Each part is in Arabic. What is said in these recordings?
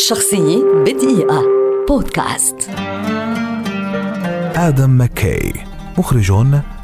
شخصية بدقيقة. بودكاست. آدم ماكي مخرج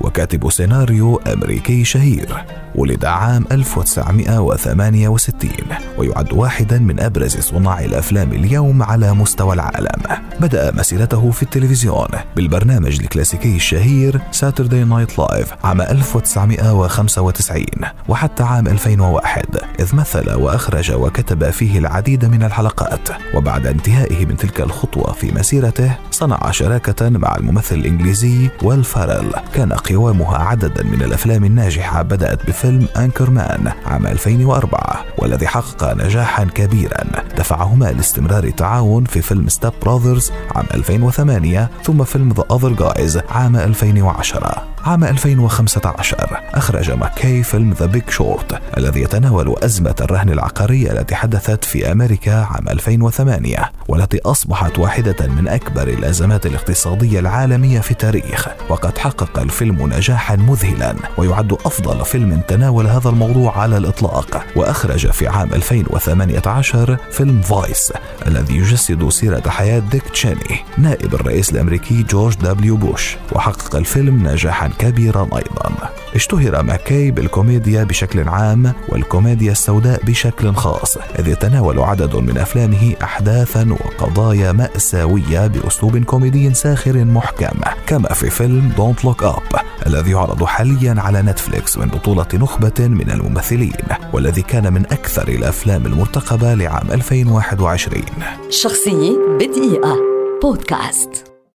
وكاتب سيناريو أمريكي شهير ولد عام 1968 ويعد واحدا من أبرز صناع الأفلام اليوم على مستوى العالم. بدأ مسيرته في التلفزيون بالبرنامج الكلاسيكي الشهير Saturday Night Live عام 1995 وحتى عام 2001 إذ مثل وأخرج وكتب فيه العديد من الحلقات. وبعد انتهائه من تلك الخطوة في مسيرته صنع شراكة مع الممثل الإنجليزي ويل فارل كان قوامها عددا من الأفلام الناجحة بدأت بفيلم Anchorman عام 2004 والذي حقق نجاحا كبيرا. دفعهما لاستمرار التعاون في فيلم Step Brothers عام 2008 ثم فيلم The Other Guys عام 2010 عام 2015 أخرج ماكي فيلم The Big Short الذي يتناول أزمة الرهن العقاري التي حدثت في أمريكا عام 2008 والتي أصبحت واحدة من أكبر الأزمات الاقتصادية العالمية في التاريخ. وقد حقق الفيلم نجاحا مذهلا. ويعد أفضل فيلم تناول هذا الموضوع على الإطلاق. وأخرج في عام 2018 فيلم Vice الذي يجسد سيرة حياة ديك تشيني نائب الرئيس الأمريكي جورج دبليو بوش. وحقق الفيلم نجاحا كبيرا أيضا. اشتهر ماكي بالكوميديا بشكل عام والكوميديا السوداء بشكل خاص إذ يتناول عدد من أفلامه أحداثا وقضايا مأساوية بأسلوب كوميدي ساخر محكم كما في فيلم Don't Look Up الذي يعرض حاليا على نتفليكس من بطولة نخبة من الممثلين والذي كان من أكثر الأفلام المرتقبة لعام 2021 شخصية بدقيقة. بودكاست.